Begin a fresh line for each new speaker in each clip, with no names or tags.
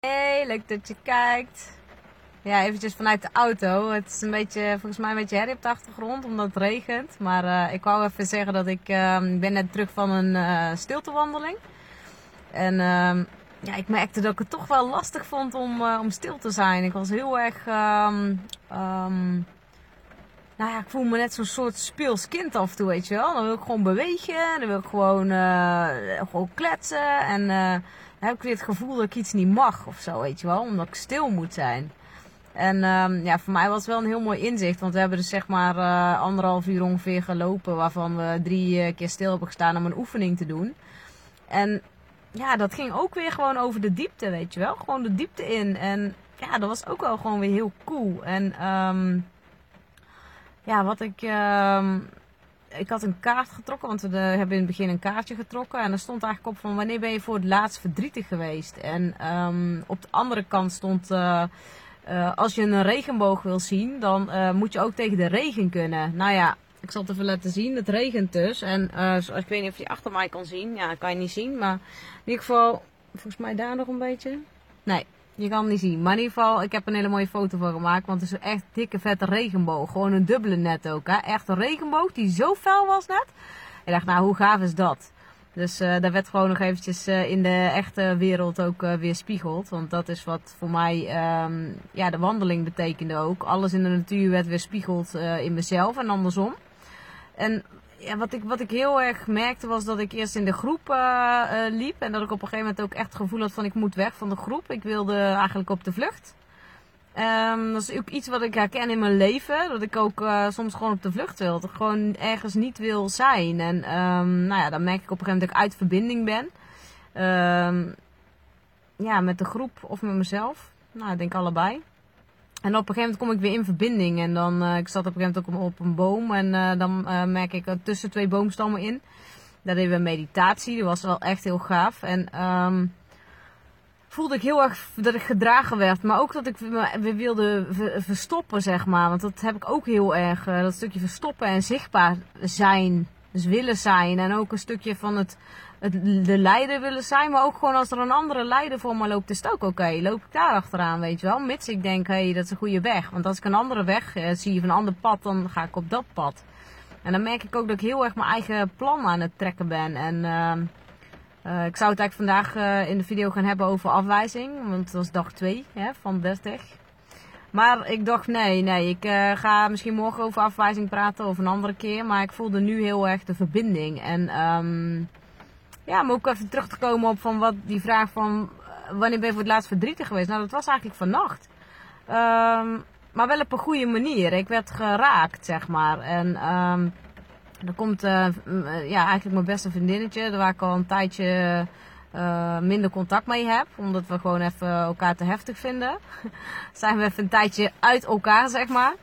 Hey, leuk dat je kijkt. Ja, eventjes vanuit de auto. Het is een beetje, volgens mij een beetje herrie op de achtergrond, omdat het regent. Maar uh, ik wou even zeggen dat ik uh, ben net terug van een uh, stiltewandeling. En uh, ja, ik merkte dat ik het toch wel lastig vond om, om stil te zijn. Ik was heel erg... Um, nou ja, ik voel me net zo'n soort speels kind af en toe, weet je wel. Dan wil ik gewoon bewegen, dan wil ik gewoon, gewoon kletsen en heb ik weer het gevoel dat ik iets niet mag of zo, weet je wel. Omdat ik stil moet zijn. En um, ja, voor mij was het wel een heel mooi inzicht. Want we hebben dus zeg maar uh, anderhalf uur ongeveer gelopen. Waarvan we drie uh, keer stil hebben gestaan om een oefening te doen. En ja, dat ging ook weer gewoon over de diepte, weet je wel. Gewoon de diepte in. En ja, dat was ook wel gewoon weer heel cool. En um, ja, wat ik... Um, ik had een kaart getrokken, want we hebben in het begin een kaartje getrokken. En er stond eigenlijk op van wanneer ben je voor het laatst verdrietig geweest. En um, op de andere kant stond, uh, uh, als je een regenboog wil zien, dan uh, moet je ook tegen de regen kunnen. Nou ja, ik zal het even laten zien. Het regent dus. En zoals, ik weet niet of je achter mij kan zien. Ja, kan je niet zien. Maar in ieder geval, volgens mij daar nog een beetje. Nee, je kan niet zien. Maar in ieder geval, ik heb een hele mooie foto van gemaakt. Want het is een echt dikke vette regenboog. Gewoon een dubbele net ook. Hè? Echt een regenboog die zo fel was net. Ik dacht, nou hoe gaaf is dat? Dus uh, daar werd gewoon nog eventjes uh, in de echte wereld ook uh, weer spiegeld. Want dat is wat voor mij um, ja, de wandeling betekende ook. Alles in de natuur werd weer spiegeld in mezelf en andersom. En ja, wat, ik, wat ik heel erg merkte was dat ik eerst in de groep uh, uh, liep. En dat ik op een gegeven moment ook echt het gevoel had van ik moet weg van de groep. Ik wilde eigenlijk op de vlucht. Um, dat is ook iets wat ik herken in mijn leven. Dat ik ook uh, soms gewoon op de vlucht wil. Dat ik gewoon ergens niet wil zijn. En um, nou ja, dan merk ik op een gegeven moment dat ik uit verbinding ben. Um, ja, met de groep of met mezelf. Nou, ik denk allebei. En op een gegeven moment kom ik weer in verbinding. En dan, uh, ik zat op een gegeven moment ook op een boom. En uh, dan uh, merk ik tussen twee boomstammen in. Daar deden we meditatie. Dat was wel echt heel gaaf. En um, voelde ik heel erg dat ik gedragen werd. Maar ook dat ik me weer wilde verstoppen, zeg maar. Want dat heb ik ook heel erg. dat stukje verstoppen en zichtbaar zijn. Dus willen zijn. En ook een stukje van het, het, de leider willen zijn. Maar ook gewoon als er een andere leider voor me loopt, is het ook oké. Loop ik daar achteraan, weet je wel. Mits ik denk, hé, hey, dat is een goede weg. Want als ik een andere weg eh, zie of een ander pad, dan ga ik op dat pad. En dan merk ik ook dat ik heel erg mijn eigen plan aan het trekken ben. En uh, uh, ik zou het eigenlijk vandaag uh, in de video gaan hebben over afwijzing. Want dat was dag 2 van 30. Maar ik dacht, nee, nee, ik uh, ga misschien morgen over afwijzing praten of een andere keer. Maar ik voelde nu heel erg de verbinding. En um, ja, om ook even terug te komen op van wat, die vraag van wanneer ben je voor het laatst verdrietig geweest? Nou, dat was eigenlijk vannacht. Um, maar wel op een goede manier. Ik werd geraakt, zeg maar. En um, er komt uh, ja, eigenlijk mijn beste vriendinnetje, waar ik al een tijdje minder contact mee heb. Omdat we gewoon even elkaar te heftig vinden. Zijn we even een tijdje uit elkaar, zeg maar.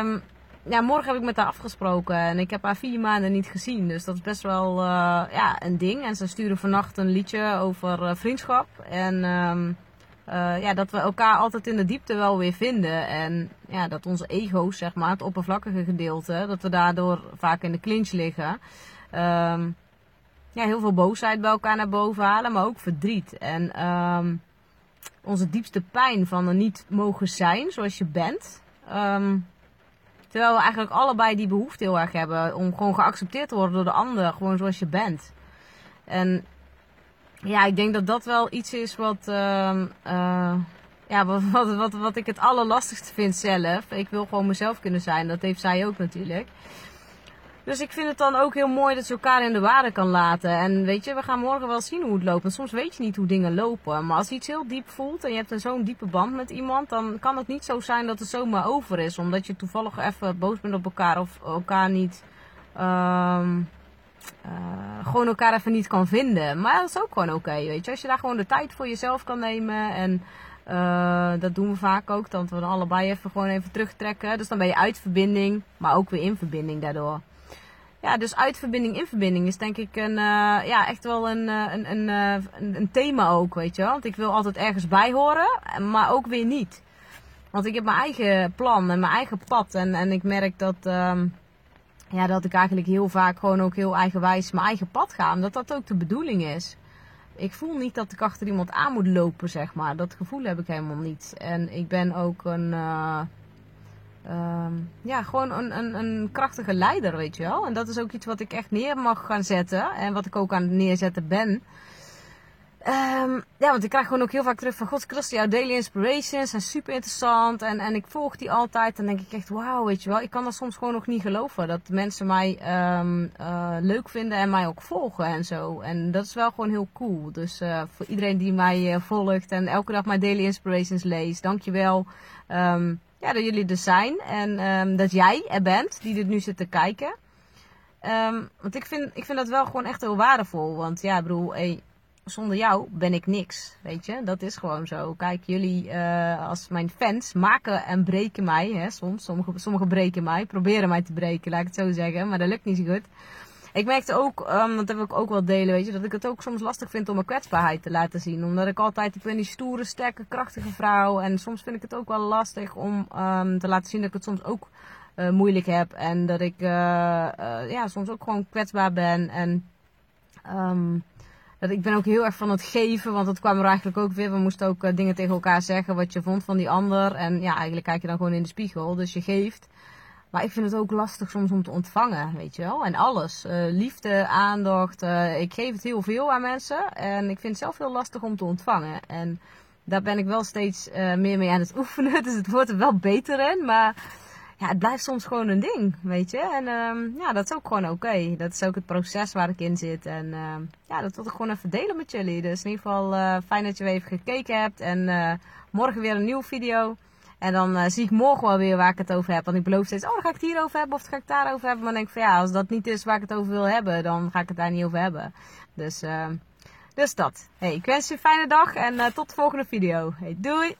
Um, ja, morgen heb ik met haar afgesproken. En ik heb haar vier maanden niet gezien. Dus dat is best wel uh, ja, een ding. En ze stuurde vannacht een liedje over uh, vriendschap. En uh, ja, dat we elkaar altijd in de diepte wel weer vinden. En ja, dat onze ego's, zeg maar, het oppervlakkige gedeelte, dat we daardoor vaak in de clinch liggen. Um, ja, heel veel boosheid bij elkaar naar boven halen, maar ook verdriet. En um, onze diepste pijn van er niet mogen zijn zoals je bent. Um, terwijl we eigenlijk allebei die behoefte heel erg hebben om gewoon geaccepteerd te worden door de ander, gewoon zoals je bent. En ja, ik denk dat dat wel iets is wat, uh, uh, ja, wat, wat, wat, wat ik het allerlastigste vind zelf. Ik wil gewoon mezelf kunnen zijn, dat heeft zij ook natuurlijk. Dus ik vind het dan ook heel mooi dat je elkaar in de waarde kan laten. En weet je, we gaan morgen wel zien hoe het loopt. Want soms weet je niet hoe dingen lopen. Maar als iets heel diep voelt en je hebt zo'n diepe band met iemand, dan kan het niet zo zijn dat het zomaar over is. Omdat je toevallig even boos bent op elkaar of elkaar niet. Um, uh, gewoon elkaar even niet kan vinden. Maar dat is ook gewoon oké, weet je. Als je daar gewoon de tijd voor jezelf kan nemen en uh, dat doen we vaak ook. Dat we dan allebei even gewoon even terugtrekken. Dus dan ben je uit verbinding, maar ook weer in verbinding daardoor ja, dus uitverbinding, in verbinding is denk ik een, uh, ja, echt wel een, een, een, een, een, thema ook, weet je wel. Want ik wil altijd ergens bij horen, maar ook weer niet. Want ik heb mijn eigen plan en mijn eigen pad. En, en ik merk dat, um, ja, dat ik eigenlijk heel vaak gewoon ook heel eigenwijs mijn eigen pad ga. Omdat dat ook de bedoeling is. ik voel niet dat ik achter iemand aan moet lopen, zeg maar. Dat gevoel heb ik helemaal niet. En ik ben ook een, ja, gewoon een, een, een krachtige leider, weet je wel. En dat is ook iets wat ik echt neer mag gaan zetten. En wat ik ook aan het neerzetten ben. Um, ja, want ik krijg gewoon ook heel vaak terug van... God, Christen, jouw daily inspirations zijn super interessant. En, en ik volg die altijd. Dan denk ik echt, wauw, weet je wel. Ik kan dat soms gewoon nog niet geloven. Dat mensen mij um, uh, leuk vinden en mij ook volgen en zo. En dat is wel gewoon heel cool. Dus uh, voor iedereen die mij uh, volgt en elke dag mijn daily inspirations leest. Dankjewel um, ja, dat jullie er zijn. En dat jij er bent, die dit nu zit te kijken. want ik vind, ik vind dat wel gewoon echt heel waardevol. Want ja, ik bedoel... Hey, zonder jou ben ik niks. Weet je, dat is gewoon zo. Kijk, jullie uh, als mijn fans maken en breken mij. Hè, soms. Sommigen sommige breken mij, proberen mij te breken, laat ik het zo zeggen. Maar dat lukt niet zo goed. Ik merkte ook, um, dat heb ik ook wel delen, weet je, dat ik het ook soms lastig vind om mijn kwetsbaarheid te laten zien. Omdat ik altijd, ik ben die stoere, sterke, krachtige vrouw. En soms vind ik het ook wel lastig om um, te laten zien dat ik het soms ook uh, moeilijk heb. En dat ik uh, ja, soms ook gewoon kwetsbaar ben. En um, dat ik ben ook heel erg van het geven, want dat kwam er eigenlijk ook weer. We moesten ook dingen tegen elkaar zeggen wat je vond van die ander. En ja, eigenlijk kijk je dan gewoon in de spiegel, dus je geeft. Maar ik vind het ook lastig soms om te ontvangen, weet je wel. En alles. Uh, liefde, aandacht. Uh, ik geef het heel veel aan mensen. En ik vind het zelf heel lastig om te ontvangen. En daar ben ik wel steeds meer mee aan het oefenen. Dus het wordt er wel beter in. Maar ja, het blijft soms gewoon een ding, weet je. En um, ja, dat is ook gewoon oké. Dat is ook het proces waar ik in zit. En uh, ja, dat wil ik gewoon even delen met jullie. Dus in ieder geval fijn dat je weer even gekeken hebt. En morgen weer een nieuwe video. En dan zie ik morgen wel weer waar ik het over heb. Want ik beloof steeds, oh, dan ga ik het hierover hebben of ga ik het daarover hebben. Maar dan denk ik van ja, als dat niet is waar ik het over wil hebben, dan ga ik het daar niet over hebben. Dus, dus dat. Hey, ik wens je een fijne dag en tot de volgende video. Hey, doei!